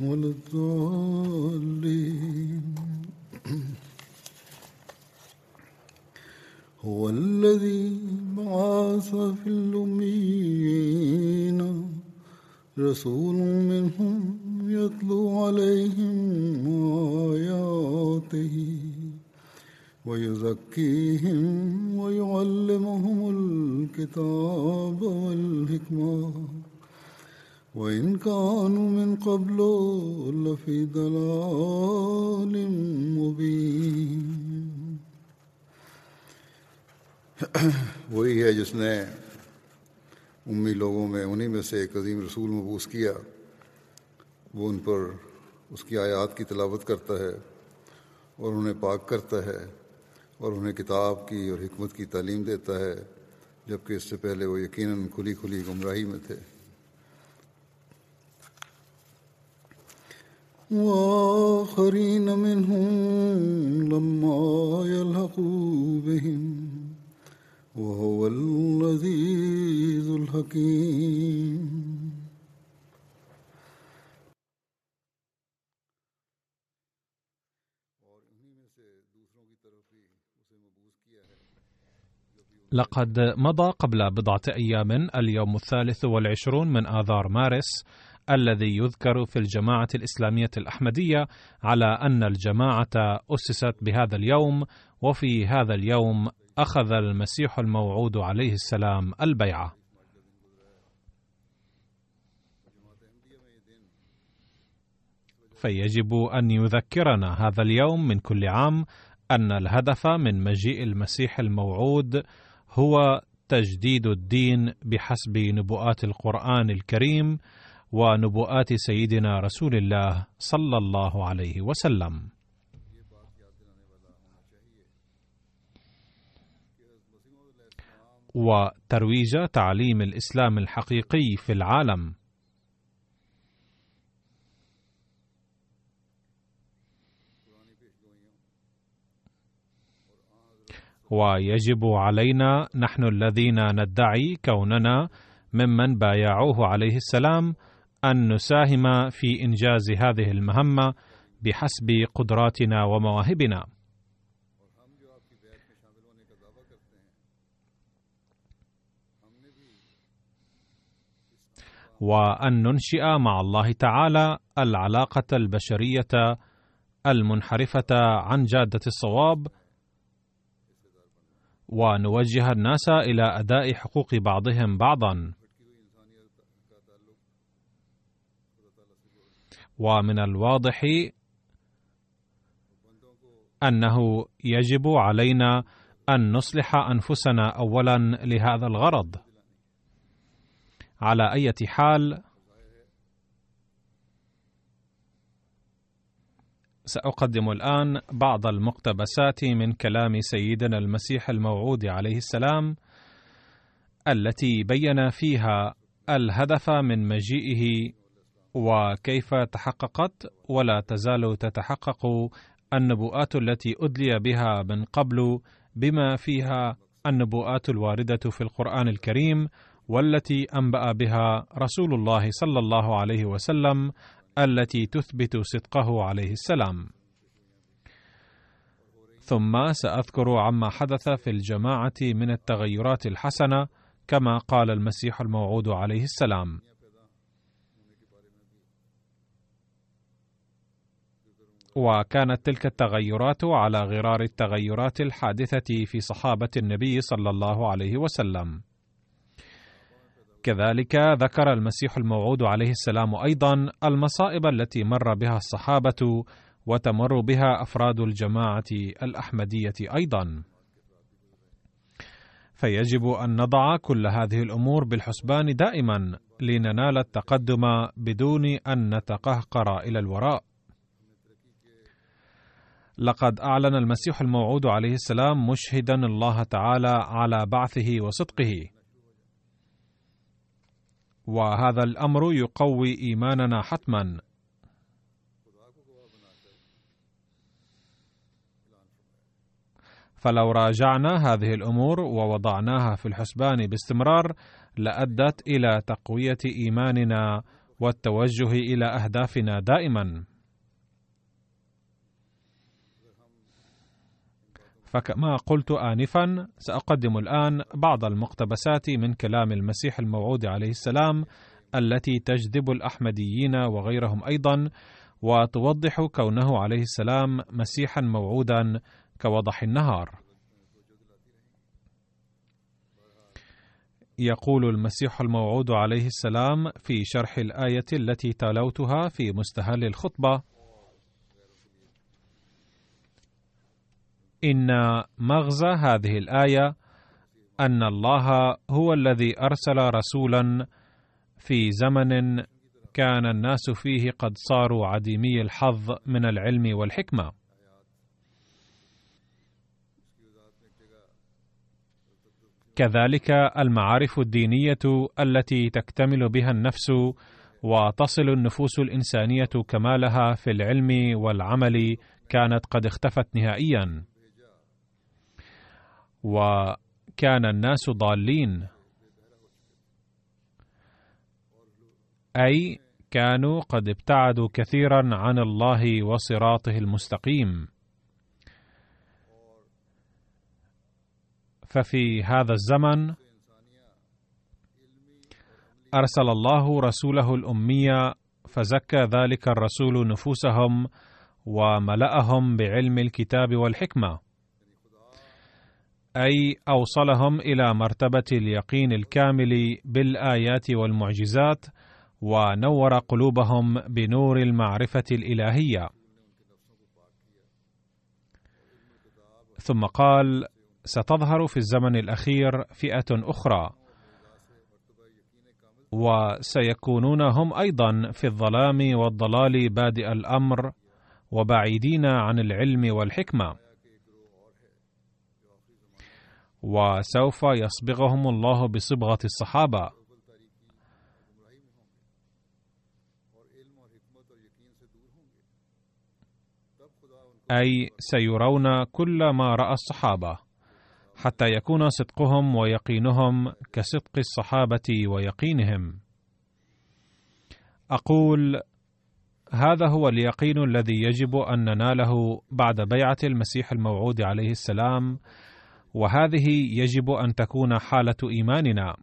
ولا الضالين هو الذي بعث في الأميين. رسول منهم يتلو عليهم آياته ويزكيهم ويعلمهم الكتاب والحكمة. وإن كانوا من قبل لفي ضلال مبين۔ وہی ہے جس نے امی لوگوں میں، انہی میں سے ایک عظیم رسول مبوس کیا۔ وہ ان پر اس کی آیات کی تلاوت کرتا ہے اور انہیں پاک کرتا ہے اور انہیں کتاب کی اور حکمت کی تعلیم دیتا ہے، جبکہ اس سے پہلے وہ یقیناً کھلی کھلی گمراہی میں تھے۔ وآخرين منهم لما يلحقوا بهم وهو العزيز الحكيم. لقد مضى قبل بضعة أيام اليوم الثالث والعشرون من آذار مارس الذي يذكر في الجماعة الإسلامية الأحمدية على أن الجماعة أسست بهذا اليوم وفي هذا اليوم أخذ المسيح الموعود عليه السلام البيعة. فيجب أن يذكرنا هذا اليوم من كل عام أن الهدف من مجيء المسيح الموعود هو تجديد الدين بحسب نبوءات القرآن الكريم ونبوءات سيدنا رسول الله صلى الله عليه وسلم. وترويج تعليم الإسلام الحقيقي في العالم ويجب علينا نحن الذين ندعي كوننا ممن بايعوه عليه السلام أن نساهم في إنجاز هذه المهمة بحسب قدراتنا ومواهبنا. وأن ننشئ مع الله تعالى العلاقة البشرية المنحرفة عن جادة الصواب ونوجه الناس إلى أداء حقوق بعضهم بعضا. ومن الواضح أنه يجب علينا أن نصلح أنفسنا اولا لهذا الغرض. على أي حال سأقدم الآن بعض المقتبسات من كلام سيدنا المسيح الموعود عليه السلام التي بين فيها الهدف من مجيئه وكيف تحققت ولا تزال تتحقق النبوءات التي أدلي بها من قبل بما فيها النبوءات الواردة في القرآن الكريم والتي أنبأ بها رسول الله صلى الله عليه وسلم التي تثبت صدقه عليه السلام. ثم سأذكر عما حدث في الجماعة من التغيرات الحسنة كما قال المسيح الموعود عليه السلام. وكانت تلك التغيرات على غرار التغيرات الحادثة في صحابة النبي صلى الله عليه وسلم. كذلك ذكر المسيح الموعود عليه السلام أيضا المصائب التي مر بها الصحابة وتمر بها أفراد الجماعة الأحمدية أيضا. فيجب أن نضع كل هذه الأمور بالحسبان دائما لننال التقدم بدون أن نتقهقر إلى الوراء. لقد أعلن المسيح الموعود عليه السلام مشهدا الله تعالى على بعثه وصدقه. وهذا الأمر يقوي إيماننا حتما. فلو راجعنا هذه الأمور ووضعناها في الحسبان باستمرار لأدت إلى تقوية إيماننا والتوجه إلى أهدافنا دائما. فكما قلت آنفا سأقدم الآن بعض المقتبسات من كلام المسيح الموعود عليه السلام التي تجذب الأحمديين وغيرهم أيضا وتوضح كونه عليه السلام مسيحا موعودا كوضح النهار. يقول المسيح الموعود عليه السلام في شرح الآية التي تلوتها في مستهل الخطبة: إن مغزى هذه الآية أن الله هو الذي أرسل رسولا في زمن كان الناس فيه قد صاروا عديمي الحظ من العلم والحكمة. كذلك المعارف الدينية التي تكتمل بها النفس وتصل النفوس الإنسانية كمالها في العلم والعمل كانت قد اختفت نهائيا. وكان الناس ضالين. أي كانوا قد ابتعدوا كثيرا عن الله وصراطه المستقيم. ففي هذا الزمن أرسل الله رسوله الامي فزكى ذلك الرسول نفوسهم وملأهم بعلم الكتاب والحكمة. أي أوصلهم إلى مرتبة اليقين الكامل بالآيات والمعجزات ونور قلوبهم بنور المعرفة الإلهية. ثم قال ستظهر في الزمن الأخير فئة أخرى وسيكونون هم أيضا في الظلام والضلال بادئ الأمر وبعيدين عن العلم والحكمة. وسوف يصبغهم الله بصبغة الصحابة. أي سيرون كل ما رأى الصحابة حتى يكون صدقهم ويقينهم كصدق الصحابة ويقينهم. أقول هذا هو اليقين الذي يجب أن نناله بعد بيعة المسيح الموعود عليه السلام وهذه يجب أن تكون حالة إيماننا.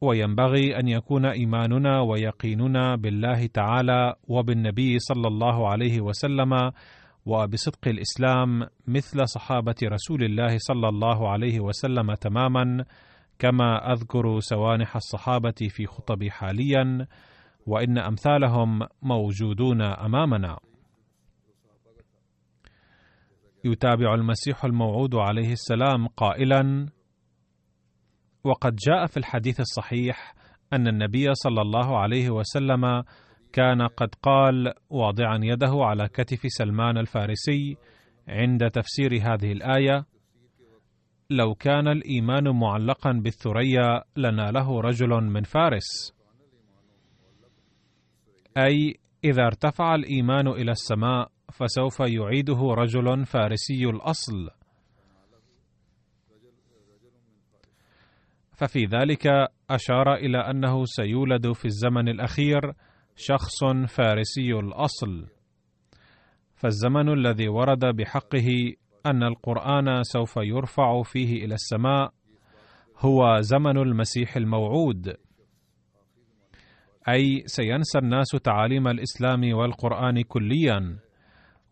وينبغي أن يكون إيماننا ويقيننا بالله تعالى وبالنبي صلى الله عليه وسلم وبصدق الإسلام مثل صحابة رسول الله صلى الله عليه وسلم تماما كما أذكر سوانح الصحابة في خطبي حاليا وإن أمثالهم موجودون أمامنا. يتابع المسيح الموعود عليه السلام قائلا وقد جاء في الحديث الصحيح أن النبي صلى الله عليه وسلم كان قد قال واضعا يده على كتف سلمان الفارسي عند تفسير هذه الآية لو كان الإيمان معلقا بالثريا لناله رجل من فارس أي إذا ارتفع الإيمان إلى السماء فسوف يعيده رجل فارسي الأصل. ففي ذلك أشار إلى أنه سيولد في الزمن الأخير شخص فارسي الأصل. فالزمن الذي ورد بحقه أن القرآن سوف يرفع فيه إلى السماء هو زمن المسيح الموعود. أي سينسى الناس تعاليم الإسلام والقرآن كليا.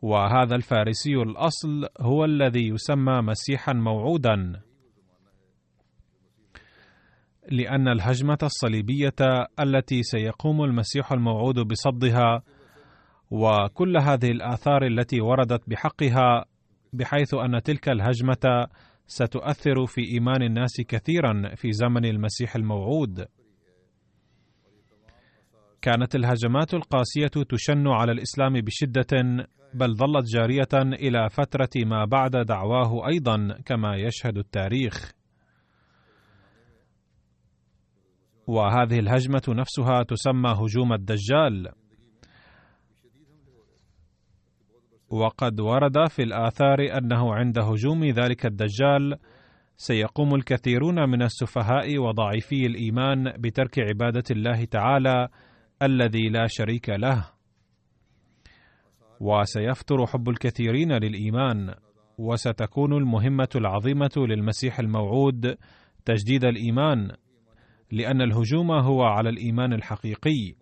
وهذا الفارسي الأصل هو الذي يسمى مسيحا موعودا. لأن الهجمة الصليبية التي سيقوم المسيح الموعود بصدها وكل هذه الآثار التي وردت بحقها بحيث أن تلك الهجمة ستؤثر في إيمان الناس كثيرا في زمن المسيح الموعود. كانت الهجمات القاسية تشن على الإسلام بشدة بل ظلت جارية إلى فترة ما بعد دعواه أيضا كما يشهد التاريخ. وهذه الهجمة نفسها تسمى هجوم الدجال. وقد ورد في الآثار أنه عند هجوم ذلك الدجال سيقوم الكثيرون من السفهاء وضعيفي الإيمان بترك عبادة الله تعالى الذي لا شريك له. وسيفتر حب الكثيرين للإيمان وستكون المهمة العظيمة للمسيح الموعود تجديد الإيمان لأن الهجوم هو على الإيمان الحقيقي.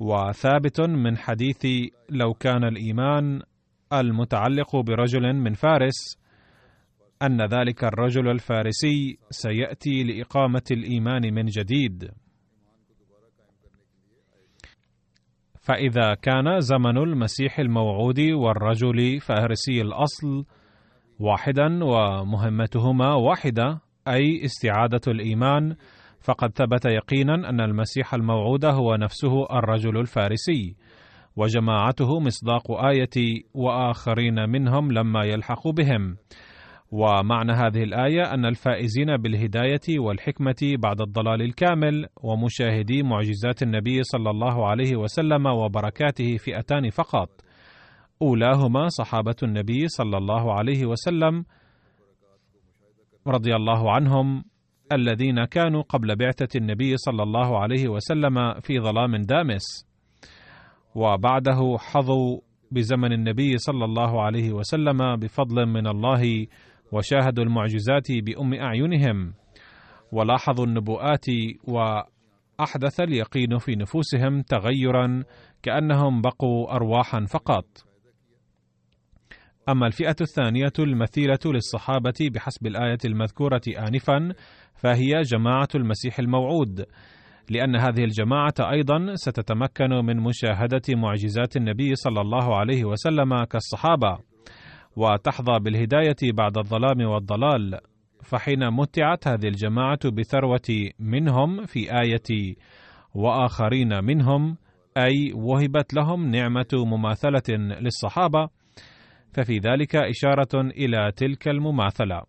وثابت من حديث لو كان الإيمان المتعلق برجل من فارس أن ذلك الرجل الفارسي سيأتي لإقامة الإيمان من جديد. فإذا كان زمن المسيح الموعود والرجل فارسي الأصل واحدا ومهمتهما واحدة أي استعادة الإيمان فقد ثبت يقينا أن المسيح الموعود هو نفسه الرجل الفارسي وجماعته مصداق آية وآخرين منهم لما يلحق بهم. ومعنى هذه الآية أن الفائزين بالهداية والحكمة بعد الضلال الكامل ومشاهدي معجزات النبي صلى الله عليه وسلم وبركاته فئتان فقط. أولاهما صحابة النبي صلى الله عليه وسلم رضي الله عنهم الذين كانوا قبل بعثة النبي صلى الله عليه وسلم في ظلام دامس. وبعده حظوا بزمن النبي صلى الله عليه وسلم بفضل من الله وشاهدوا المعجزات بأم أعينهم ولاحظوا النبوءات وأحدث اليقين في نفوسهم تغيرا كأنهم بقوا أرواحا فقط. أما الفئة الثانية المثيلة للصحابة بحسب الآية المذكورة آنفا فهي جماعة المسيح الموعود لأن هذه الجماعة أيضا ستتمكن من مشاهدة معجزات النبي صلى الله عليه وسلم كالصحابة. وتحظى بالهداية بعد الظلام والضلال. فحين متعت هذه الجماعة بثروة منهم في آية وآخرين منهم أي وهبت لهم نعمة مماثلة للصحابة ففي ذلك إشارة إلى تلك المماثلة.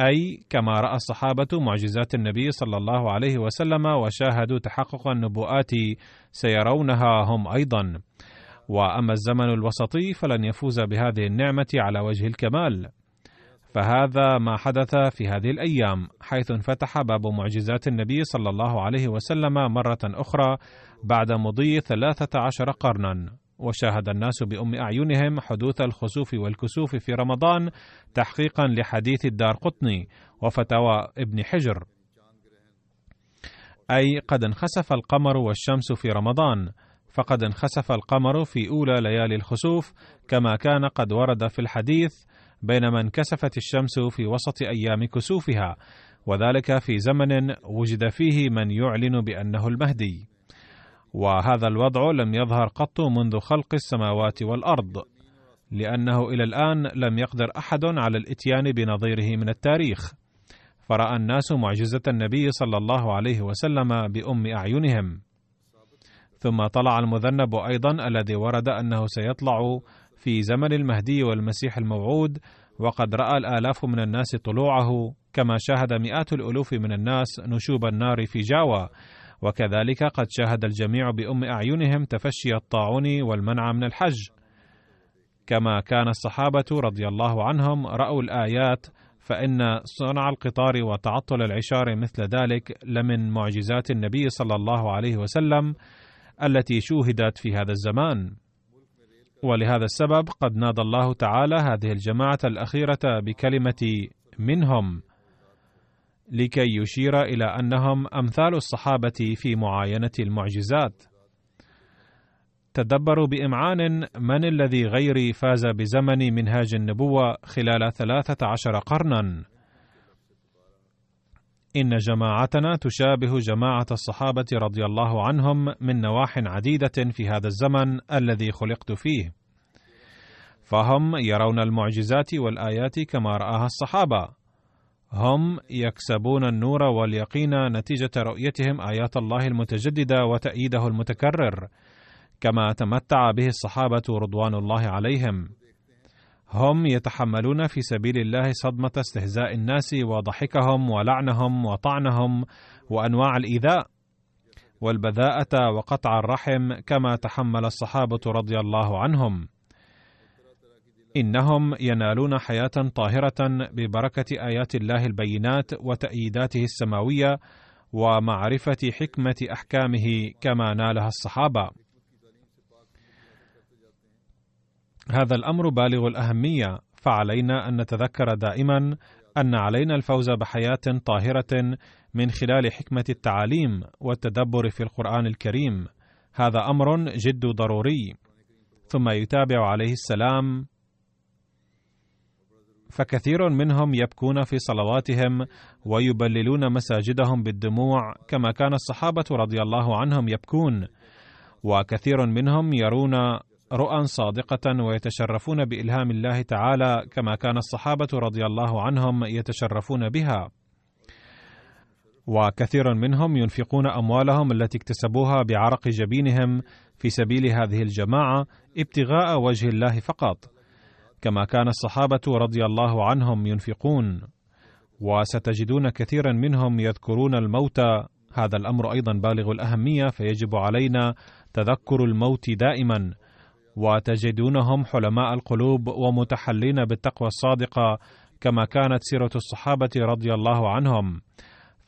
أي كما رأى الصحابة معجزات النبي صلى الله عليه وسلم وشاهدوا تحقق النبوءات سيرونها هم أيضا. وأما الزمن الوسطي فلن يفوز بهذه النعمة على وجه الكمال. فهذا ما حدث في هذه الأيام حيث انفتح باب معجزات النبي صلى الله عليه وسلم مرة أخرى بعد مضي ثلاثة عشر قرنا. وشاهد الناس بأم أعينهم حدوث الخسوف والكسوف في رمضان تحقيقا لحديث الدار قطني وفتاوى ابن حجر. أي قد انخسف القمر والشمس في رمضان. فقد انخسف القمر في أولى ليالي الخسوف كما كان قد ورد في الحديث بينما انكسفت الشمس في وسط أيام كسوفها وذلك في زمن وجد فيه من يعلن بأنه المهدي. وهذا الوضع لم يظهر قط منذ خلق السماوات والأرض لأنه إلى الآن لم يقدر أحد على الإتيان بنظيره من التاريخ. فرأى الناس معجزة النبي صلى الله عليه وسلم بأم أعينهم. ثم طلع المذنب أيضا الذي ورد أنه سيطلع في زمن المهدي والمسيح الموعود وقد رأى الآلاف من الناس طلوعه كما شاهد مئات الألوف من الناس نشوب النار في جاوى وكذلك قد شاهد الجميع بأم أعينهم تفشي الطاعون والمنع من الحج. كما كان الصحابة رضي الله عنهم رأوا الآيات فإن صنع القطار وتعطل العشار مثل ذلك لمن معجزات النبي صلى الله عليه وسلم التي شوهدت في هذا الزمان. ولهذا السبب قد نادى الله تعالى هذه الجماعة الأخيرة بكلمة منهم لكي يشير إلى أنهم أمثال الصحابة في معاينة المعجزات. تدبروا بإمعان من الذي غيري فاز بزمن منهاج النبوة خلال ثلاثة عشر قرنا إن جماعتنا تشابه جماعة الصحابة رضي الله عنهم من نواح عديدة في هذا الزمن الذي خلقت فيه. فهم يرون المعجزات والآيات كما رآها الصحابة. هم يكسبون النور واليقين نتيجة رؤيتهم آيات الله المتجددة وتأييده المتكرر كما تمتع به الصحابة رضوان الله عليهم. هم يتحملون في سبيل الله صدمة استهزاء الناس وضحكهم ولعنهم وطعنهم وأنواع الإيذاء والبذاءة وقطع الرحم كما تحمل الصحابة رضي الله عنهم. إنهم ينالون حياة طاهرة ببركة آيات الله البينات وتأييداته السماوية ومعرفة حكمة أحكامه كما نالها الصحابة. هذا الأمر بالغ الأهمية فعلينا أن نتذكر دائما أن علينا الفوز بحياة طاهرة من خلال حكمة التعاليم والتدبر في القرآن الكريم. هذا أمر جد ضروري. ثم يتابع عليه السلام. فكثير منهم يبكون في صلواتهم ويبللون مساجدهم بالدموع كما كان الصحابة رضي الله عنهم يبكون. وكثير منهم يرون رؤى صادقة ويتشرفون بإلهام الله تعالى كما كان الصحابة رضي الله عنهم يتشرفون بها. وكثير منهم ينفقون أموالهم التي اكتسبوها بعرق جبينهم في سبيل هذه الجماعة ابتغاء وجه الله فقط، كما كان الصحابة رضي الله عنهم ينفقون. وستجدون كثيرا منهم يذكرون الموت هذا الأمر أيضا بالغ الأهمية فيجب علينا تذكر الموت دائما وتجدونهم حلماء القلوب ومتحلين بالتقوى الصادقة كما كانت سيرة الصحابة رضي الله عنهم.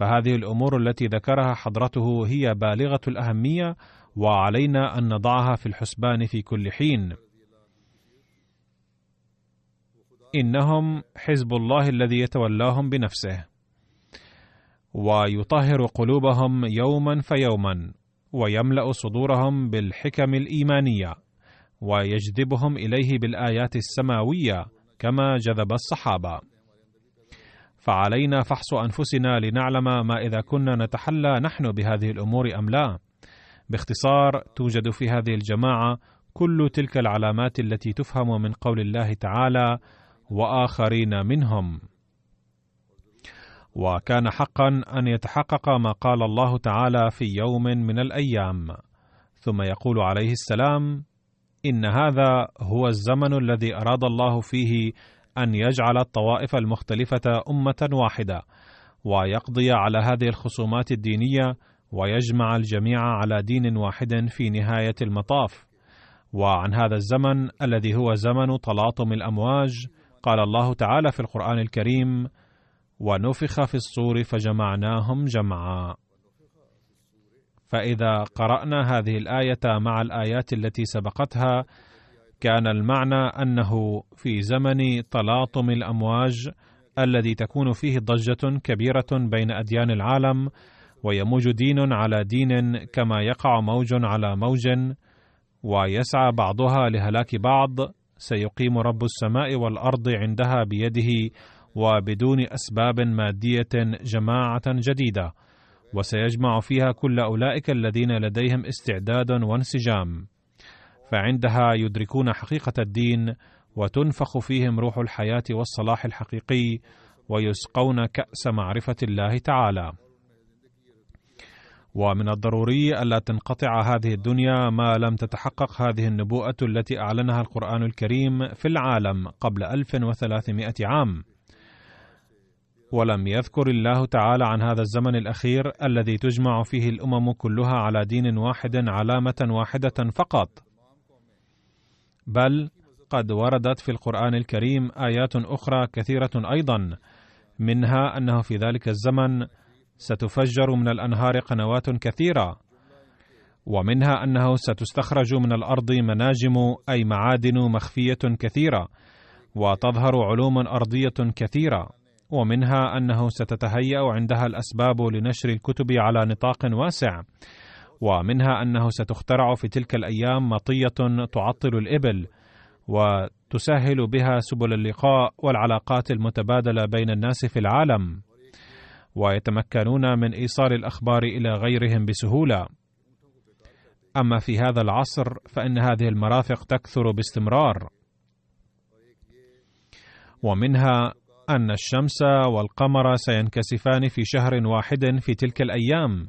فهذه الأمور التي ذكرها حضرته هي بالغة الأهمية وعلينا أن نضعها في الحسبان في كل حين. إنهم حزب الله الذي يتولاهم بنفسه. ويطهر قلوبهم يوما فيوما ويملأ صدورهم بالحكم الإيمانية. ويجذبهم إليه بالآيات السماوية كما جذب الصحابة. فعلينا فحص أنفسنا لنعلم ما إذا كنا نتحلى نحن بهذه الأمور أم لا. باختصار توجد في هذه الجماعة كل تلك العلامات التي تفهم من قول الله تعالى وآخرين منهم. وكان حقا أن يتحقق ما قال الله تعالى في يوم من الأيام. ثم يقول عليه السلام إن هذا هو الزمن الذي أراد الله فيه أن يجعل الطوائف المختلفة أمة واحدة ويقضي على هذه الخصومات الدينية ويجمع الجميع على دين واحد في نهاية المطاف. وعن هذا الزمن الذي هو زمن تلاطم الأمواج قال الله تعالى في القرآن الكريم ونفخ في الصور فجمعناهم جمعا. فإذا قرأنا هذه الآية مع الآيات التي سبقتها كان المعنى أنه في زمن تلاطم الأمواج الذي تكون فيه ضجة كبيرة بين أديان العالم ويموج دين على دين كما يقع موج على موج ويسعى بعضها لهلاك بعض سيقيم رب السماء والأرض عندها بيده وبدون أسباب مادية جماعة جديدة. وسيجمع فيها كل أولئك الذين لديهم استعداد وانسجام. فعندها يدركون حقيقة الدين وتنفخ فيهم روح الحياة والصلاح الحقيقي ويسقون كأس معرفة الله تعالى. ومن الضروري ألا تنقطع هذه الدنيا ما لم تتحقق هذه النبوءة التي أعلنها القرآن الكريم في العالم قبل 1300 عام. ولم يذكر الله تعالى عن هذا الزمن الأخير الذي تجمع فيه الأمم كلها على دين واحد علامة واحدة فقط. بل قد وردت في القرآن الكريم آيات أخرى كثيرة أيضا منها أنه في ذلك الزمن ستفجر من الأنهار قنوات كثيرة ومنها أنه ستستخرج من الأرض مناجم أي معادن مخفية كثيرة وتظهر علوم أرضية كثيرة. ومنها أنه ستتهيأ عندها الأسباب لنشر الكتب على نطاق واسع. ومنها أنه ستخترع في تلك الأيام مطية تعطل الإبل وتسهل بها سبل اللقاء والعلاقات المتبادلة بين الناس في العالم. ويتمكنون من إيصال الأخبار إلى غيرهم بسهولة. أما في هذا العصر فإن هذه المرافق تكثر باستمرار. ومنها أن الشمس والقمر سينكسفان في شهر واحد في تلك الأيام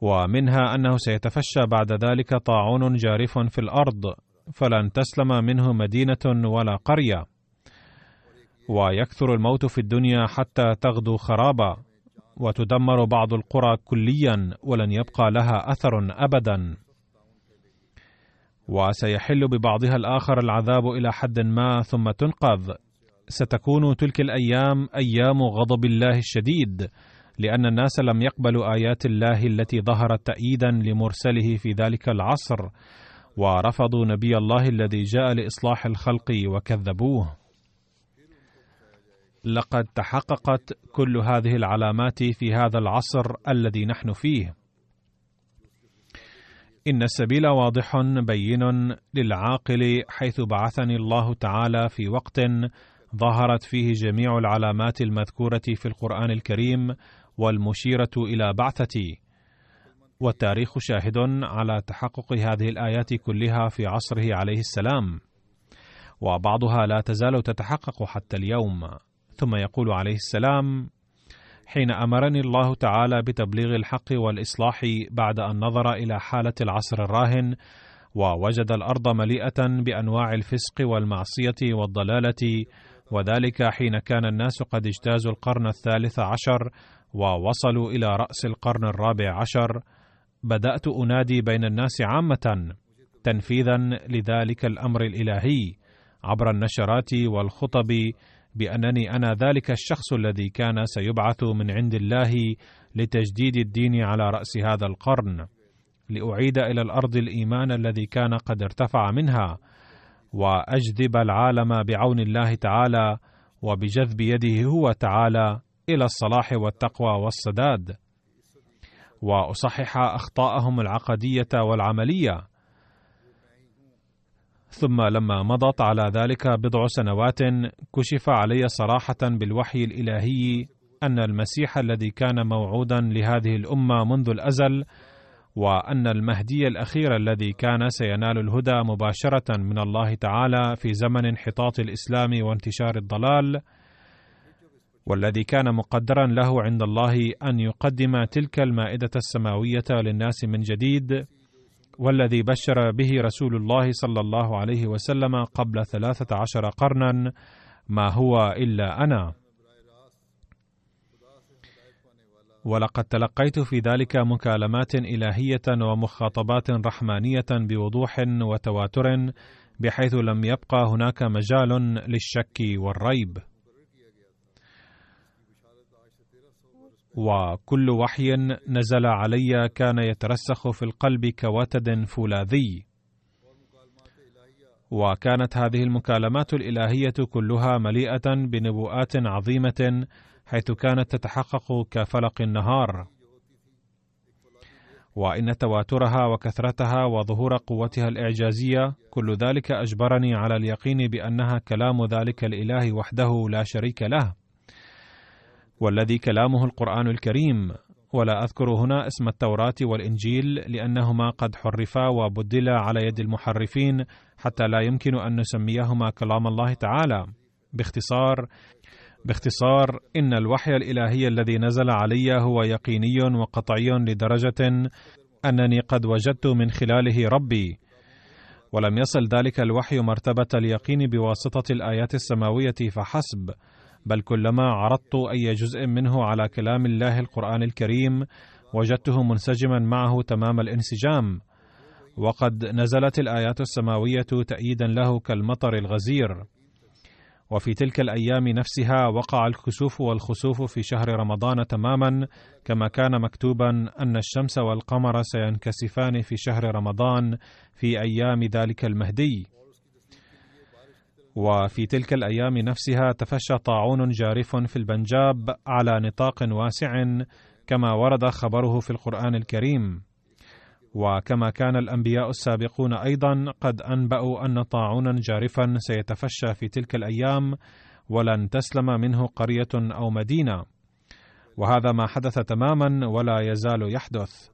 ومنها أنه سيتفشى بعد ذلك طاعون جارف في الأرض فلن تسلم منه مدينة ولا قرية. ويكثر الموت في الدنيا حتى تغدو خرابا وتدمر بعض القرى كليا ولن يبقى لها أثر ابدا. وسيحل ببعضها الآخر العذاب إلى حد ما ثم تنقذ. ستكون تلك الأيام أيام غضب الله الشديد لأن الناس لم يقبلوا آيات الله التي ظهرت تأييدا لمرسله في ذلك العصر ورفضوا نبي الله الذي جاء لإصلاح الخلق وكذبوه. لقد تحققت كل هذه العلامات في هذا العصر الذي نحن فيه. إن السبيل واضح بين للعاقل حيث بعثني الله تعالى في وقت ظهرت فيه جميع العلامات المذكورة في القرآن الكريم والمشيرة إلى بعثتي. والتاريخ شاهد على تحقق هذه الآيات كلها في عصره عليه السلام. وبعضها لا تزال تتحقق حتى اليوم. ثم يقول عليه السلام حين أمرني الله تعالى بتبليغ الحق والإصلاح بعد أن نظر إلى حالة العصر الراهن ووجد الأرض مليئة بأنواع الفسق والمعصية والضلالة وذلك حين كان الناس قد اجتازوا القرن الثالث عشر ووصلوا إلى رأس القرن الرابع عشر. بدأت أنادي بين الناس عامة تنفيذا لذلك الأمر الإلهي عبر النشرات والخطب بأنني أنا ذلك الشخص الذي كان سيبعث من عند الله لتجديد الدين على رأس هذا القرن. لأعيد إلى الأرض الإيمان الذي كان قد ارتفع منها. وأجذب العالم بعون الله تعالى وبجذب يده هو تعالى إلى الصلاح والتقوى والسداد. وأصحح أخطاءهم العقدية والعملية. ثم لما مضت على ذلك بضع سنوات كشف علي صراحة بالوحي الإلهي أن المسيح الذي كان موعودا لهذه الأمة منذ الأزل وأن المهدي الأخير الذي كان سينال الهدى مباشرة من الله تعالى في زمن انحطاط الإسلام وانتشار الضلال والذي كان مقدرا له عند الله أن يقدم تلك المائدة السماوية للناس من جديد والذي بشر به رسول الله صلى الله عليه وسلم قبل ثلاثة عشر قرنا ما هو إلا أنا. ولقد تلقيت في ذلك مكالمات إلهية ومخاطبات رحمانية بوضوح وتواتر بحيث لم يبقى هناك مجال للشك والريب. وكل وحي نزل علي كان يترسخ في القلب كوتد فولاذي. وكانت هذه المكالمات الإلهية كلها مليئة بنبوءات عظيمة حيث كانت تتحقق كفلق النهار. وإن تواترها وكثرتها وظهور قوتها الإعجازية كل ذلك أجبرني على اليقين بأنها كلام ذلك الإله وحده لا شريك له. والذي كلامه القرآن الكريم ولا أذكر هنا اسم التوراة والإنجيل لأنهما قد حرفا وبدلا على يد المحرفين حتى لا يمكن أن نسميهما كلام الله تعالى. باختصار باختصار إن الوحي الإلهي الذي نزل علي هو يقيني وقطعي لدرجة أنني قد وجدت من خلاله ربي. ولم يصل ذلك الوحي مرتبة اليقين بواسطة الآيات السماوية فحسب بل كلما عرضت أي جزء منه على كلام الله القرآن الكريم وجدته منسجما معه تمام الانسجام. وقد نزلت الآيات السماوية تاييدا له كالمطر الغزير. وفي تلك الأيام نفسها وقع الكسوف والخسوف في شهر رمضان تماما كما كان مكتوبا أن الشمس والقمر سينكسفان في شهر رمضان في أيام ذلك المهدي. وفي تلك الأيام نفسها تفشى طاعون جارف في البنجاب على نطاق واسع كما ورد خبره في القرآن الكريم. وكما كان الأنبياء السابقون أيضا قد أنبأوا أن طاعونا جارفا سيتفشى في تلك الأيام ولن تسلم منه قرية أو مدينة. وهذا ما حدث تماما ولا يزال يحدث.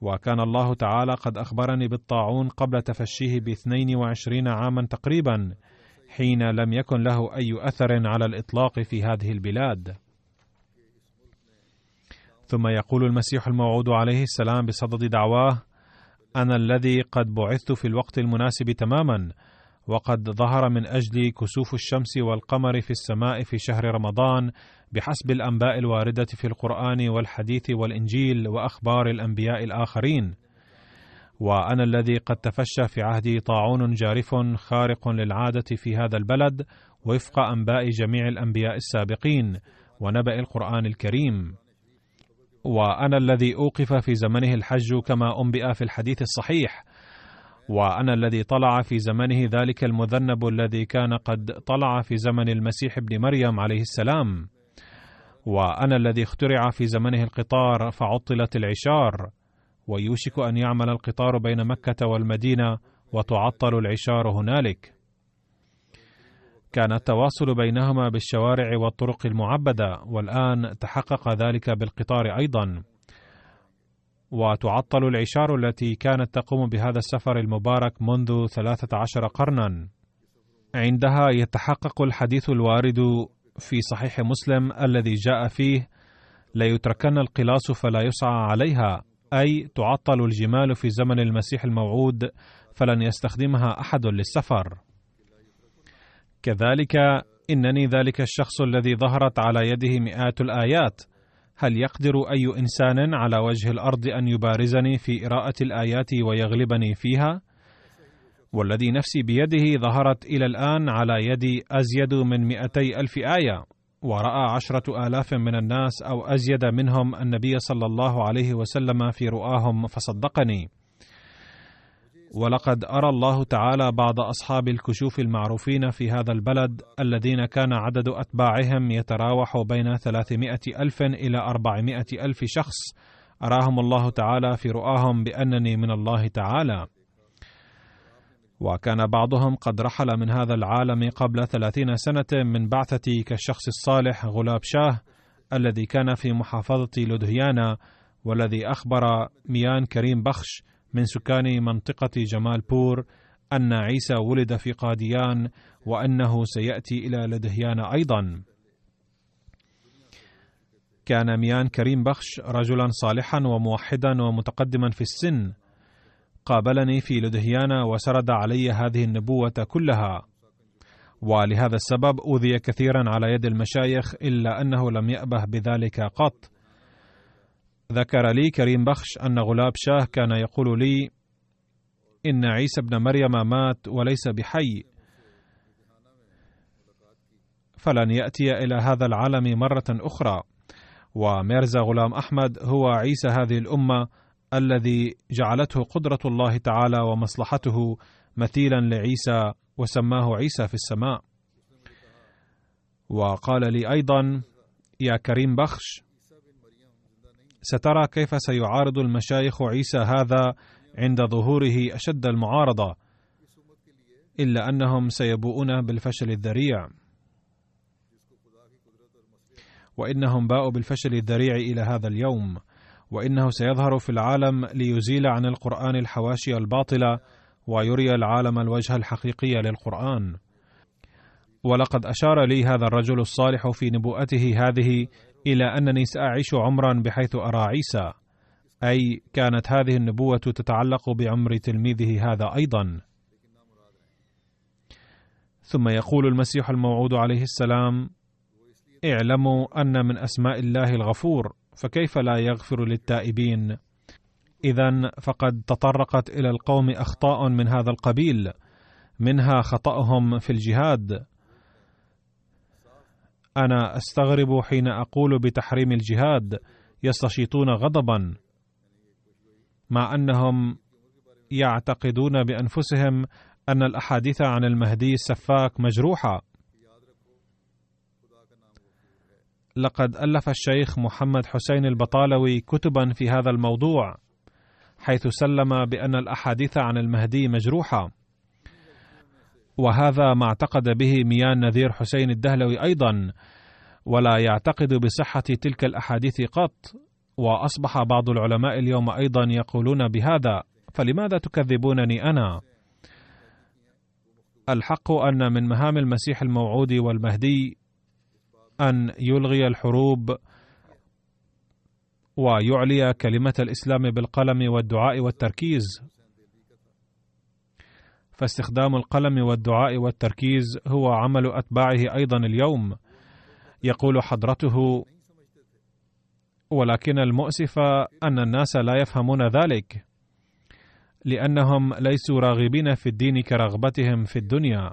وكان الله تعالى قد أخبرني بالطاعون قبل تفشيه باثنين وعشرين عاما تقريبا حين لم يكن له أي أثر على الإطلاق في هذه البلاد. ثم يقول المسيح الموعود عليه السلام بصدد دعواه أنا الذي قد بعثت في الوقت المناسب تماما وقد ظهر من اجلي كسوف الشمس والقمر في السماء في شهر رمضان بحسب الأنباء الواردة في القرآن والحديث والإنجيل وأخبار الأنبياء الآخرين. وأنا الذي قد تفشى في عهدي طاعون جارف خارق للعادة في هذا البلد وفق أنباء جميع الأنبياء السابقين ونبأ القرآن الكريم. وأنا الذي أوقف في زمنه الحج كما أنبئ في الحديث الصحيح. وأنا الذي طلع في زمنه ذلك المذنب الذي كان قد طلع في زمن المسيح ابن مريم عليه السلام. وأنا الذي اخترع في زمنه القطار فعطلت العشار. ويوشك أن يعمل القطار بين مكة والمدينة وتعطل العشار هنالك. كان التواصل بينهما بالشوارع والطرق المعبدة والآن تحقق ذلك بالقطار أيضا. وتعطل العشار التي كانت تقوم بهذا السفر المبارك منذ ثلاثة عشر قرنا. عندها يتحقق الحديث الوارد في صحيح مسلم الذي جاء فيه ليتركن القلاص فلا يسعى عليها أي تعطل الجمال في زمن المسيح الموعود فلن يستخدمها أحد للسفر كذلك إنني ذلك الشخص الذي ظهرت على يده مئات الآيات. هل يقدر أي إنسان على وجه الأرض أن يبارزني في قراءه الآيات ويغلبني فيها؟ والذي نفسي بيده ظهرت إلى الآن على يدي أزيد من مئتي ألف آية. وراى عشرة آلاف من الناس أو أزيد منهم النبي صلى الله عليه وسلم في رؤاهم فصدقني. ولقد أرى الله تعالى بعض أصحاب الكشوف المعروفين في هذا البلد الذين كان عدد أتباعهم يتراوح بين ثلاثمائة ألف إلى أربعمائة ألف شخص. أراهم الله تعالى في رؤاهم بأنني من الله تعالى. وكان بعضهم قد رحل من هذا العالم قبل ثلاثين سنة من بعثتي كالشخص الصالح غلاب شاه الذي كان في محافظة لودهيانا والذي أخبر ميان كريم بخش من سكان منطقة جمال بور أن عيسى ولد في قاديان وأنه سيأتي إلى لدهيان أيضا. كان ميان كريم بخش رجلا صالحا وموحدا ومتقدما في السن. قابلني في لدهيان وسرد علي هذه النبوة كلها. ولهذا السبب أوذي كثيرا على يد المشايخ إلا أنه لم يأبه بذلك قط. ذكر لي كريم بخش أن غلاب شاه كان يقول لي إن عيسى ابن مريم مات وليس بحي. فلن يأتي إلى هذا العالم مرة أخرى. وميرزا غلام أحمد هو عيسى هذه الأمة الذي جعلته قدرة الله تعالى ومصلحته مثيلا لعيسى وسماه عيسى في السماء. وقال لي أيضا يا كريم بخش سترى كيف سيعارض المشايخ عيسى هذا عند ظهوره أشد المعارضة إلا أنهم سيبوؤون بالفشل الذريع. وإنهم باءوا بالفشل الذريع إلى هذا اليوم وإنه سيظهر في العالم ليزيل عن القرآن الحواشي الباطله ويري العالم الوجه الحقيقي للقرآن. ولقد أشار لي هذا الرجل الصالح في نبوءته هذه إلى أنني سأعيش عمرا بحيث أرى عيسى. أي كانت هذه النبوة تتعلق بعمر تلميذه هذا أيضا. ثم يقول المسيح الموعود عليه السلام اعلموا أن من أسماء الله الغفور فكيف لا يغفر للتائبين؟ اذا فقد تطرقت إلى القوم أخطاء من هذا القبيل منها خطأهم في الجهاد. أنا أستغرب حين أقول بتحريم الجهاد يستشيطون غضبا مع أنهم يعتقدون بأنفسهم أن الأحاديث عن المهدي السفاك مجروحة. لقد ألف الشيخ محمد حسين البطالوي كتبا في هذا الموضوع حيث سلم بأن الأحاديث عن المهدي مجروحة. وهذا ما اعتقد به ميان نذير حسين الدهلوي أيضا ولا يعتقد بصحة تلك الأحاديث قط. وأصبح بعض العلماء اليوم أيضا يقولون بهذا فلماذا تكذبونني أنا؟ الحق أن من مهام المسيح الموعود والمهدي أن يلغي الحروب ويعلي كلمة الإسلام بالقلم والدعاء والتركيز. فاستخدام القلم والدعاء والتركيز هو عمل أتباعه أيضا اليوم. يقول حضرته ولكن المؤسف أن الناس لا يفهمون ذلك لأنهم ليسوا راغبين في الدين كرغبتهم في الدنيا.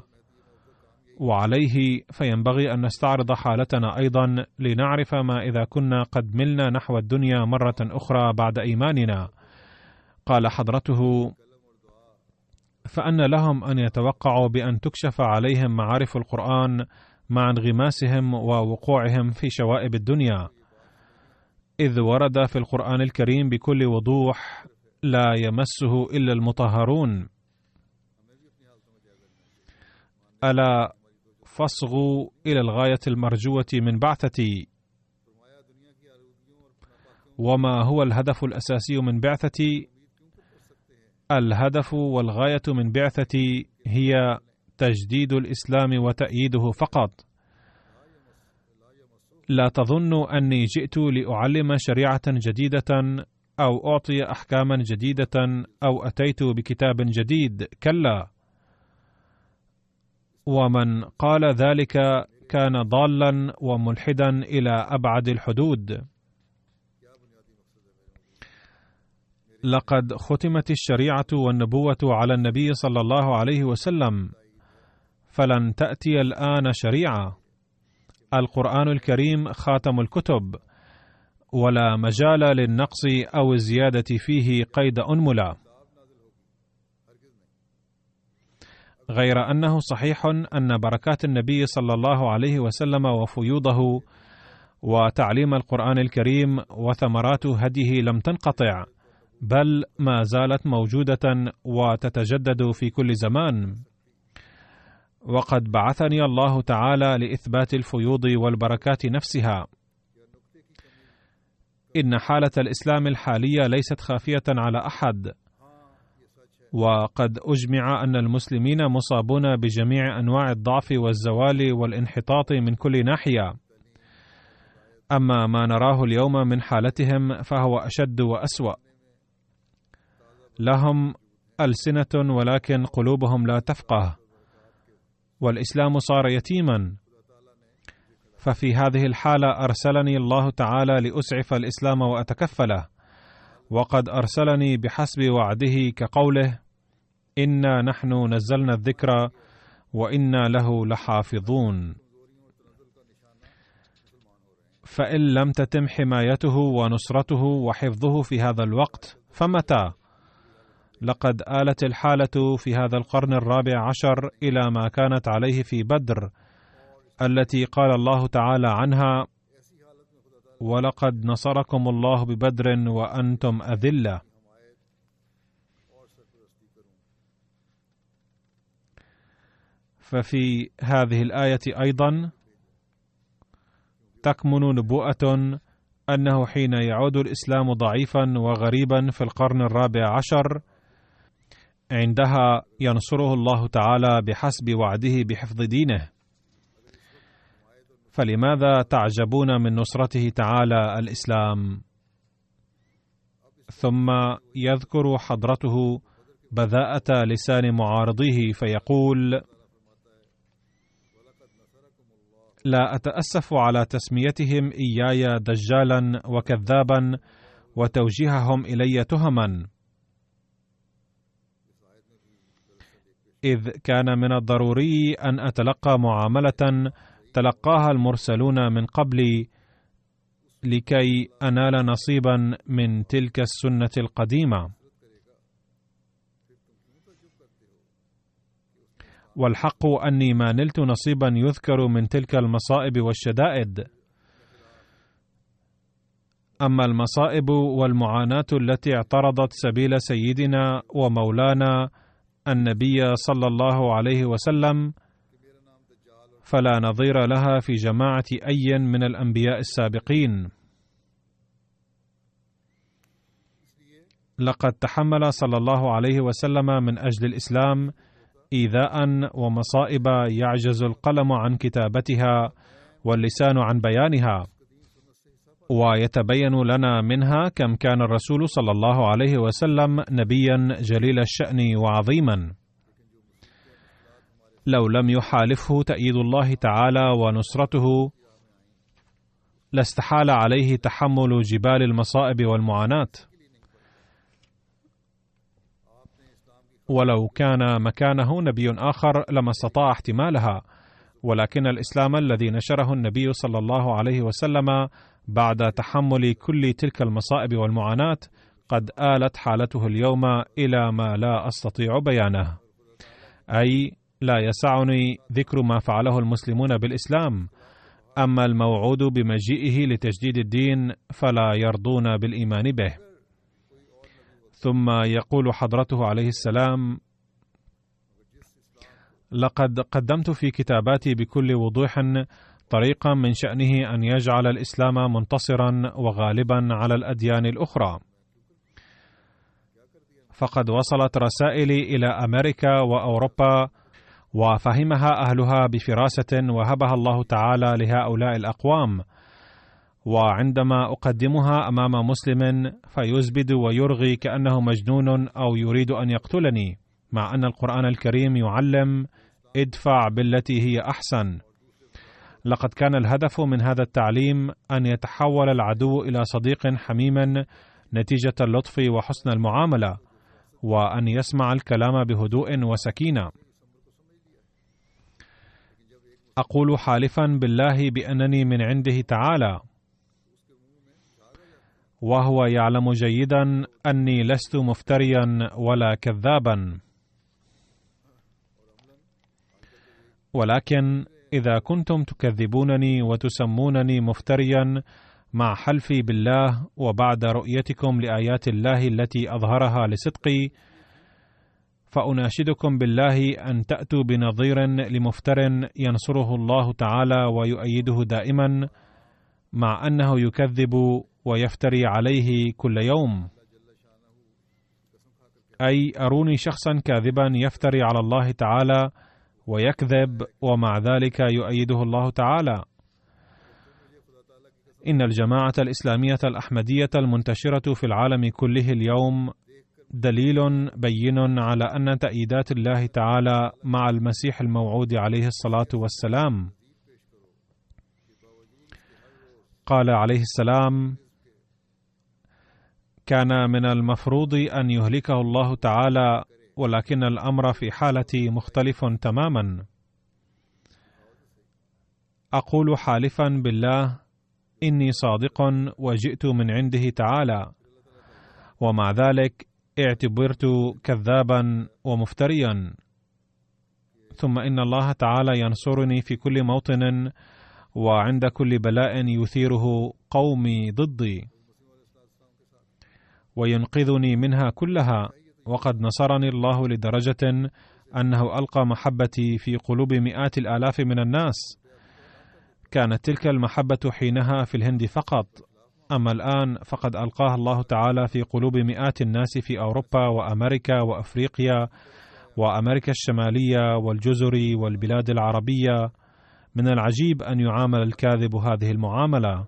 وعليه فينبغي أن نستعرض حالتنا أيضا لنعرف ما إذا كنا قد ملنا نحو الدنيا مرة أخرى بعد إيماننا. قال حضرته فأن لهم أن يتوقعوا بأن تكشف عليهم معارف القرآن مع انغماسهم ووقوعهم في شوائب الدنيا. إذ ورد في القرآن الكريم بكل وضوح لا يمسه إلا المطهرون. ألا فاصغوا إلى الغاية المرجوة من بعثتي. وما هو الهدف الأساسي من بعثتي؟ الهدف والغاية من بعثتي هي تجديد الإسلام وتأييده فقط. لا تظنوا أني جئت لأعلم شريعة جديدة أو أعطي أحكاما جديدة أو أتيت بكتاب جديد. كلا. ومن قال ذلك كان ضالا وملحدا إلى أبعد الحدود. لقد ختمت الشريعة والنبوة على النبي صلى الله عليه وسلم فلن تأتي الآن شريعة. القرآن الكريم خاتم الكتب ولا مجال للنقص أو الزيادة فيه قيد أنملة. غير أنه صحيح أن بركات النبي صلى الله عليه وسلم وفيوضه وتعليم القرآن الكريم وثمرات هديه لم تنقطع. بل ما زالت موجودة وتتجدد في كل زمان. وقد بعثني الله تعالى لإثبات الفيوض والبركات نفسها. إن حالة الإسلام الحالية ليست خافية على أحد. وقد أجمع أن المسلمين مصابون بجميع أنواع الضعف والزوال والانحطاط من كل ناحية. أما ما نراه اليوم من حالتهم فهو أشد وأسوأ. لهم ألسنة ولكن قلوبهم لا تفقه. والإسلام صار يتيما. ففي هذه الحالة أرسلني الله تعالى لأسعف الإسلام وأتكفله. وقد أرسلني بحسب وعده كقوله إنا نحن نزلنا الذكر وإنا له لحافظون. فإن لم تتم حمايته ونصرته وحفظه في هذا الوقت فمتى؟ لقد آلت الحالة في هذا القرن الرابع عشر إلى ما كانت عليه في بدر التي قال الله تعالى عنها ولقد نصركم الله ببدر وأنتم أذلة. ففي هذه الآية أيضا تكمن نبوءة أنه حين يعود الإسلام ضعيفا وغريبا في القرن الرابع عشر عندها ينصره الله تعالى بحسب وعده بحفظ دينه. فلماذا تعجبون من نصرته تعالى الإسلام؟ ثم يذكر حضرته بذاءة لسان معارضيه فيقول لا أتأسف على تسميتهم إياي دجالا وكذابا وتوجيههم إلي تهما. إذ كان من الضروري أن أتلقى معاملة تلقاها المرسلون من قبلي لكي أنال نصيبا من تلك السنة القديمة. والحق أني ما نلت نصيبا يذكر من تلك المصائب والشدائد. أما المصائب والمعاناة التي اعترضت سبيل سيدنا ومولانا النبي صلى الله عليه وسلم فلا نظير لها في جماعة أي من الأنبياء السابقين. لقد تحمل صلى الله عليه وسلم من أجل الإسلام إيذاء ومصائب يعجز القلم عن كتابتها واللسان عن بيانها. ويتبين لنا منها كم كان الرسول صلى الله عليه وسلم نبيا جليل الشأن وعظيما. لو لم يحالفه تأييد الله تعالى ونصرته لاستحال عليه تحمل جبال المصائب والمعاناة. ولو كان مكانه نبي آخر لما استطاع احتمالها ولكن الإسلام الذي نشره النبي صلى الله عليه وسلم بعد تحمل كل تلك المصائب والمعاناة قد آلت حالته اليوم إلى ما لا أستطيع بيانه. أي لا يسعني ذكر ما فعله المسلمون بالإسلام. أما الموعود بمجيئه لتجديد الدين فلا يرضون بالإيمان به. ثم يقول حضرته عليه السلام لقد قدمت في كتاباتي بكل وضوح طريقا من شأنه أن يجعل الإسلام منتصرا وغالبا على الأديان الأخرى. فقد وصلت رسائلي إلى أمريكا وأوروبا وفهمها أهلها بفراسة وهبها الله تعالى لهؤلاء الأقوام. وعندما أقدمها أمام مسلم فيزبد ويرغي كأنه مجنون أو يريد أن يقتلني، مع أن القرآن الكريم يعلم ادفع بالتي هي أحسن، لقد كان الهدف من هذا التعليم أن يتحول العدو إلى صديق حميم نتيجة اللطف وحسن المعاملة وأن يسمع الكلام بهدوء وسكينة. أقول حالفا بالله بأنني من عنده تعالى وهو يعلم جيدا أني لست مفتريا ولا كذابا. ولكن إذا كنتم تكذبونني وتسمونني مفتريا مع حلفي بالله وبعد رؤيتكم لآيات الله التي أظهرها لصدقي فأناشدكم بالله أن تأتوا بنظير لمفتر ينصره الله تعالى ويؤيده دائما مع أنه يكذب ويفتري عليه كل يوم. أي أروني شخصا كاذبا يفتري على الله تعالى ويكذب ومع ذلك يؤيده الله تعالى. إن الجماعة الإسلامية الأحمدية المنتشرة في العالم كله اليوم دليل بين على أن تأييدات الله تعالى مع المسيح الموعود عليه الصلاة والسلام. قال عليه السلام كان من المفروض أن يهلكه الله تعالى ولكن الأمر في حالتي مختلف تماما. أقول حالفا بالله إني صادق وجئت من عنده تعالى ومع ذلك اعتبرت كذابا ومفتريا. ثم إن الله تعالى ينصرني في كل موطن وعند كل بلاء يثيره قومي ضدي وينقذني منها كلها. وقد نصرني الله لدرجة أنه ألقى محبتي في قلوب مئات الآلاف من الناس. كانت تلك المحبة حينها في الهند فقط. أما الآن فقد ألقاها الله تعالى في قلوب مئات الناس في أوروبا وأمريكا وأفريقيا وأمريكا الشمالية والجزر والبلاد العربية. من العجيب أن يعامل الكاذب هذه المعاملة.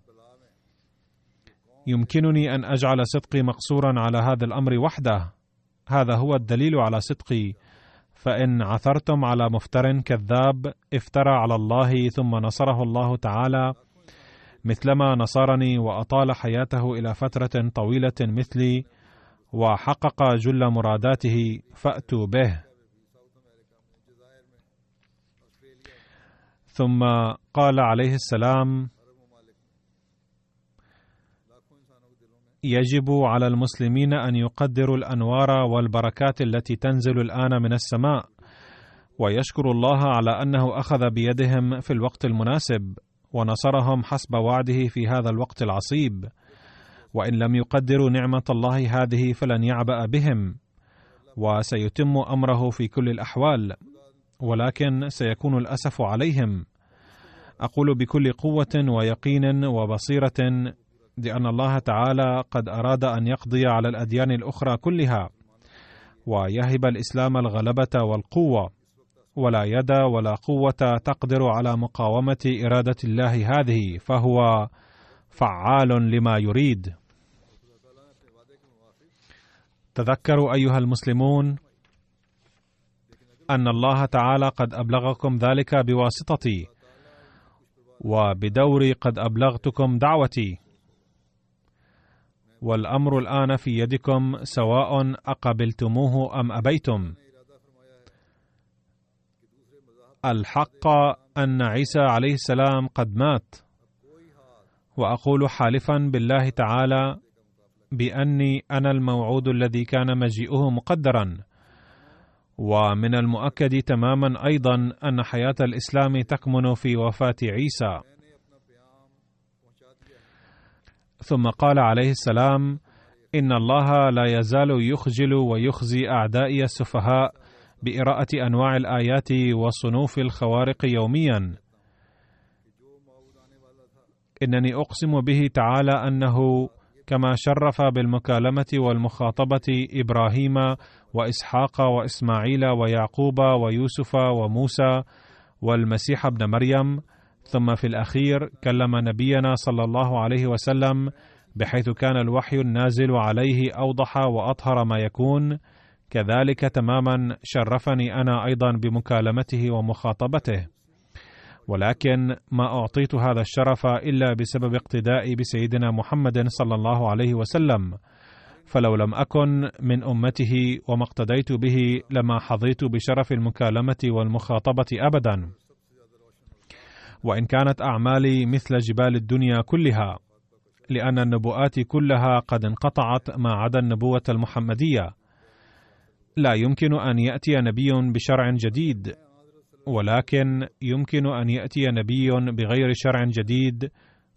يمكنني أن أجعل صدقي مقصورا على هذا الأمر وحده. هذا هو الدليل على صدقي. فإن عثرتم على مفتر كذاب افترى على الله ثم نصره الله تعالى مثلما نصرني وأطال حياته إلى فترة طويلة مثلي وحقق جل مراداته فأتوا به. ثم قال عليه السلام يجب على المسلمين أن يقدروا الأنوار والبركات التي تنزل الآن من السماء. ويشكر الله على أنه أخذ بيدهم في الوقت المناسب ونصرهم حسب وعده في هذا الوقت العصيب. وإن لم يقدروا نعمة الله هذه فلن يعبأ بهم. وسيتم أمره في كل الأحوال ولكن سيكون الأسف عليهم. أقول بكل قوة ويقين وبصيرة لأن الله تعالى قد أراد أن يقضي على الأديان الأخرى كلها. ويهب الإسلام الغلبة والقوة ولا يد ولا قوة تقدر على مقاومة إرادة الله هذه فهو فعال لما يريد. تذكروا أيها المسلمون أن الله تعالى قد أبلغكم ذلك بواسطتي وبدوري قد أبلغتكم دعوتي. والأمر الآن في يدكم سواء أقبلتموه أم أبيتم. الحق أن عيسى عليه السلام قد مات. وأقول حالفا بالله تعالى بأني أنا الموعود الذي كان مجيئه مقدرا. ومن المؤكد تماما أيضا أن حياة الإسلام تكمن في وفاة عيسى. ثم قال عليه السلام إن الله لا يزال يخجل ويخزي اعدائي السفهاء بإراءة أنواع الآيات وصنوف الخوارق يوميا. إنني أقسم به تعالى أنه كما شرف بالمكالمة والمخاطبة إبراهيم وإسحاق وإسماعيل ويعقوب ويوسف وموسى والمسيح ابن مريم ثم في الأخير كلم نبينا صلى الله عليه وسلم بحيث كان الوحي النازل عليه أوضح وأطهر ما يكون. كذلك تماما شرفني أنا أيضا بمكالمته ومخاطبته. ولكن ما أعطيت هذا الشرف إلا بسبب اقتدائي بسيدنا محمد صلى الله عليه وسلم. فلو لم أكن من أمته وما اقتديت به لما حظيت بشرف المكالمة والمخاطبة ابدا. وإن كانت أعمالي مثل جبال الدنيا كلها لأن النبوءات كلها قد انقطعت ما عدا النبوة المحمدية. لا يمكن أن يأتي نبي بشرع جديد ولكن يمكن أن يأتي نبي بغير شرع جديد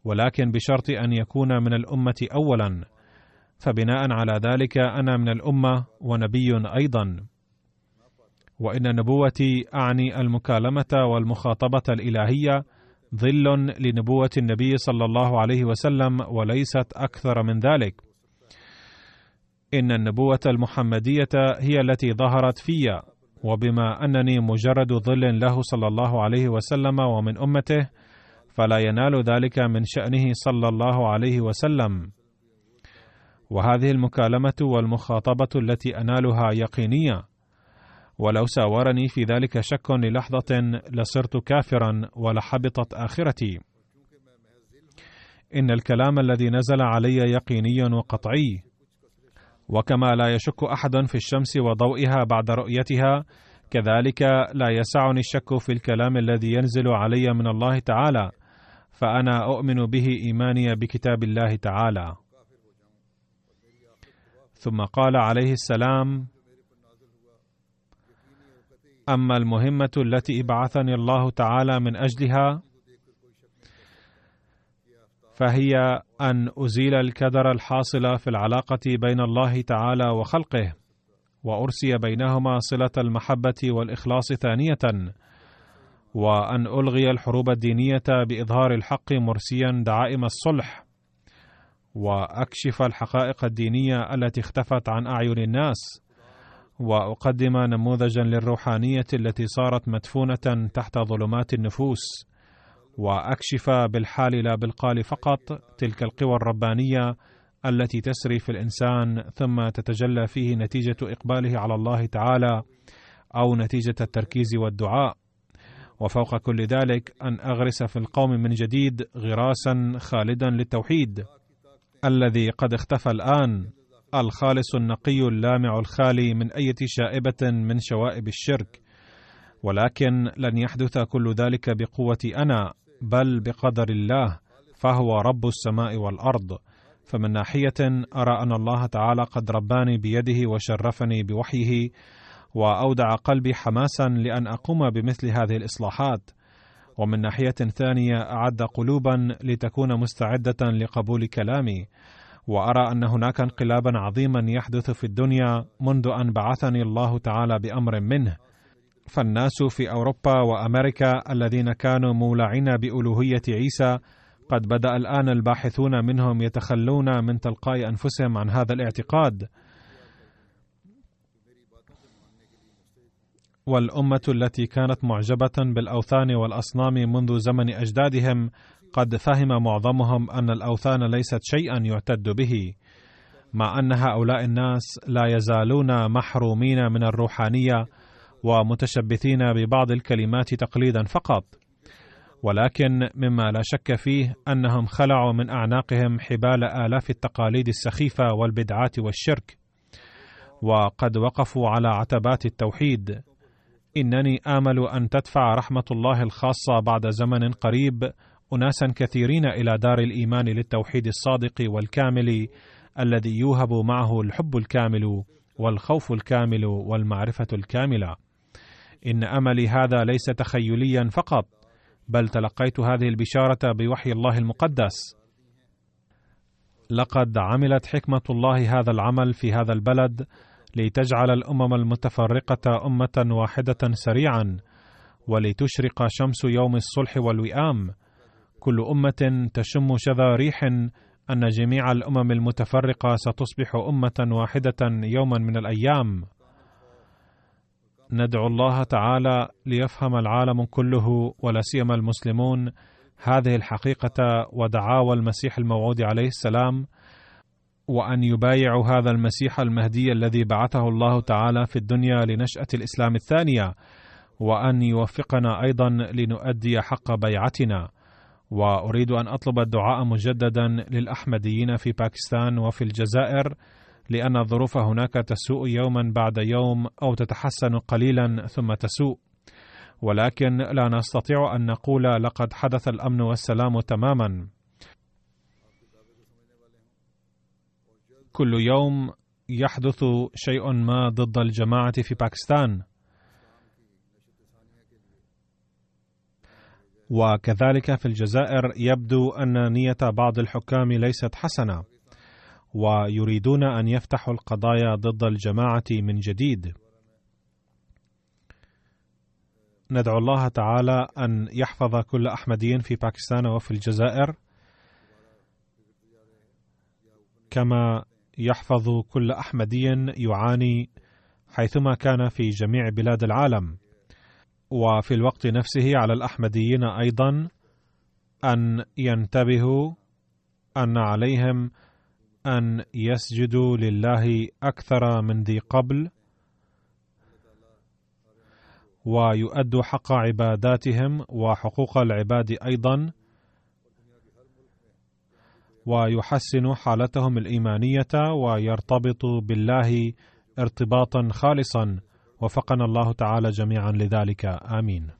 ولكن بشرط أن يكون من الأمة اولا. فبناء على ذلك أنا من الأمة ونبي أيضا. وإن نبوتي أعني المكالمة والمخاطبة الإلهية ظل لنبوة النبي صلى الله عليه وسلم وليست أكثر من ذلك. إن النبوة المحمدية هي التي ظهرت في وبما أنني مجرد ظل له صلى الله عليه وسلم ومن أمته فلا ينال ذلك من شأنه صلى الله عليه وسلم. وهذه المكالمة والمخاطبة التي أنالها يقينية ولو ساورني في ذلك شك للحظة لصرت كافرا ولحبطت آخرتي. إن الكلام الذي نزل علي يقيني وقطعي. وكما لا يشك أحد في الشمس وضوئها بعد رؤيتها كذلك لا يسعني الشك في الكلام الذي ينزل علي من الله تعالى فأنا أؤمن به إيماني بكتاب الله تعالى. ثم قال عليه السلام أما المهمة التي ابعثني الله تعالى من أجلها فهي أن أزيل الكدر الحاصل في العلاقة بين الله تعالى وخلقه وأرسي بينهما صلة المحبة والإخلاص ثانية وأن ألغي الحروب الدينية بإظهار الحق مرسيا دعائم الصلح وأكشف الحقائق الدينية التي اختفت عن أعين الناس. وأقدم نموذجا للروحانية التي صارت مدفونة تحت ظلمات النفوس. وأكشف بالحال لا بالقال فقط تلك القوى الربانية التي تسري في الإنسان ثم تتجلى فيه نتيجة إقباله على الله تعالى أو نتيجة التركيز والدعاء. وفوق كل ذلك أن أغرس في القوم من جديد غراسا خالدا للتوحيد الذي قد اختفى الآن. الخالص النقي اللامع الخالي من أي شائبة من شوائب الشرك ولكن لن يحدث كل ذلك بقوتي أنا بل بقدر الله فهو رب السماء والأرض. فمن ناحية أرى أن الله تعالى قد رباني بيده وشرفني بوحيه وأودع قلبي حماسا لأن أقوم بمثل هذه الإصلاحات. ومن ناحية ثانية أعد قلوبا لتكون مستعدة لقبول كلامي. وأرى أن هناك انقلابا عظيما يحدث في الدنيا منذ أن بعثني الله تعالى بأمر منه. فالناس في أوروبا وأمريكا الذين كانوا مولعين بألوهية عيسى قد بدأ الآن الباحثون منهم يتخلون من تلقاء أنفسهم عن هذا الاعتقاد. والأمة التي كانت معجبة بالأوثان والأصنام منذ زمن أجدادهم قد فهم معظمهم أن الأوثان ليست شيئا يعتد به مع أن هؤلاء الناس لا يزالون محرومين من الروحانية ومتشبثين ببعض الكلمات تقليدا فقط. ولكن مما لا شك فيه أنهم خلعوا من أعناقهم حبال آلاف التقاليد السخيفة والبدعات والشرك. وقد وقفوا على عتبات التوحيد. إنني آمل أن تدفع رحمة الله الخاصة بعد زمن قريب اناسا كثيرين إلى دار الإيمان للتوحيد الصادق والكامل الذي يوهب معه الحب الكامل والخوف الكامل والمعرفة الكاملة. إن أملي هذا ليس تخيليا فقط بل تلقيت هذه البشارة بوحي الله المقدس. لقد عملت حكمة الله هذا العمل في هذا البلد لتجعل الأمم المتفرقة أمة واحدة سريعا ولتشرق شمس يوم الصلح والوئام كل أمة تشم شذا ريح أن جميع الأمم المتفرقة ستصبح أمة واحدة يوما من الأيام. ندعو الله تعالى ليفهم العالم كله ولا سيما المسلمون هذه الحقيقة ودعاوى المسيح الموعود عليه السلام وأن يبايعوا هذا المسيح المهدي الذي بعثه الله تعالى في الدنيا لنشأة الإسلام الثانية وأن يوفقنا أيضا لنؤدي حق بيعتنا. وأريد أن أطلب الدعاء مجددا للأحمديين في باكستان وفي الجزائر لأن الظروف هناك تسوء يوما بعد يوم أو تتحسن قليلا ثم تسوء. ولكن لا نستطيع أن نقول لقد حدث الأمن والسلام تماما. كل يوم يحدث شيء ما ضد الجماعة في باكستان. وكذلك في الجزائر يبدو أن نية بعض الحكام ليست حسنة ويريدون أن يفتحوا القضايا ضد الجماعة من جديد. ندعو الله تعالى أن يحفظ كل احمدي في باكستان وفي الجزائر كما يحفظ كل أحمدي يعاني حيثما كان في جميع بلاد العالم. وفي الوقت نفسه على الأحمديين أيضا أن ينتبهوا أن عليهم أن يسجدوا لله أكثر من ذي قبل ويؤدوا حق عباداتهم وحقوق العباد أيضا ويحسنوا حالتهم الإيمانية ويرتبطوا بالله ارتباطا خالصا. وفقنا الله تعالى جميعا لذلك. آمين.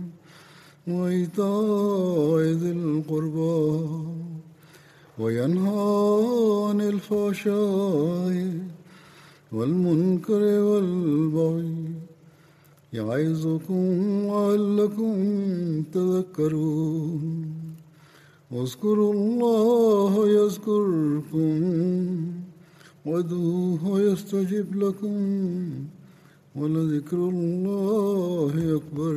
وإيتاء ذي القربى وينهى عن الفحشاء والمنكر والبغي يعظكم لعلكم تذكرون. واذكروا الله يذكركم وادعوه يستجب لكم ولذكر الله أكبر.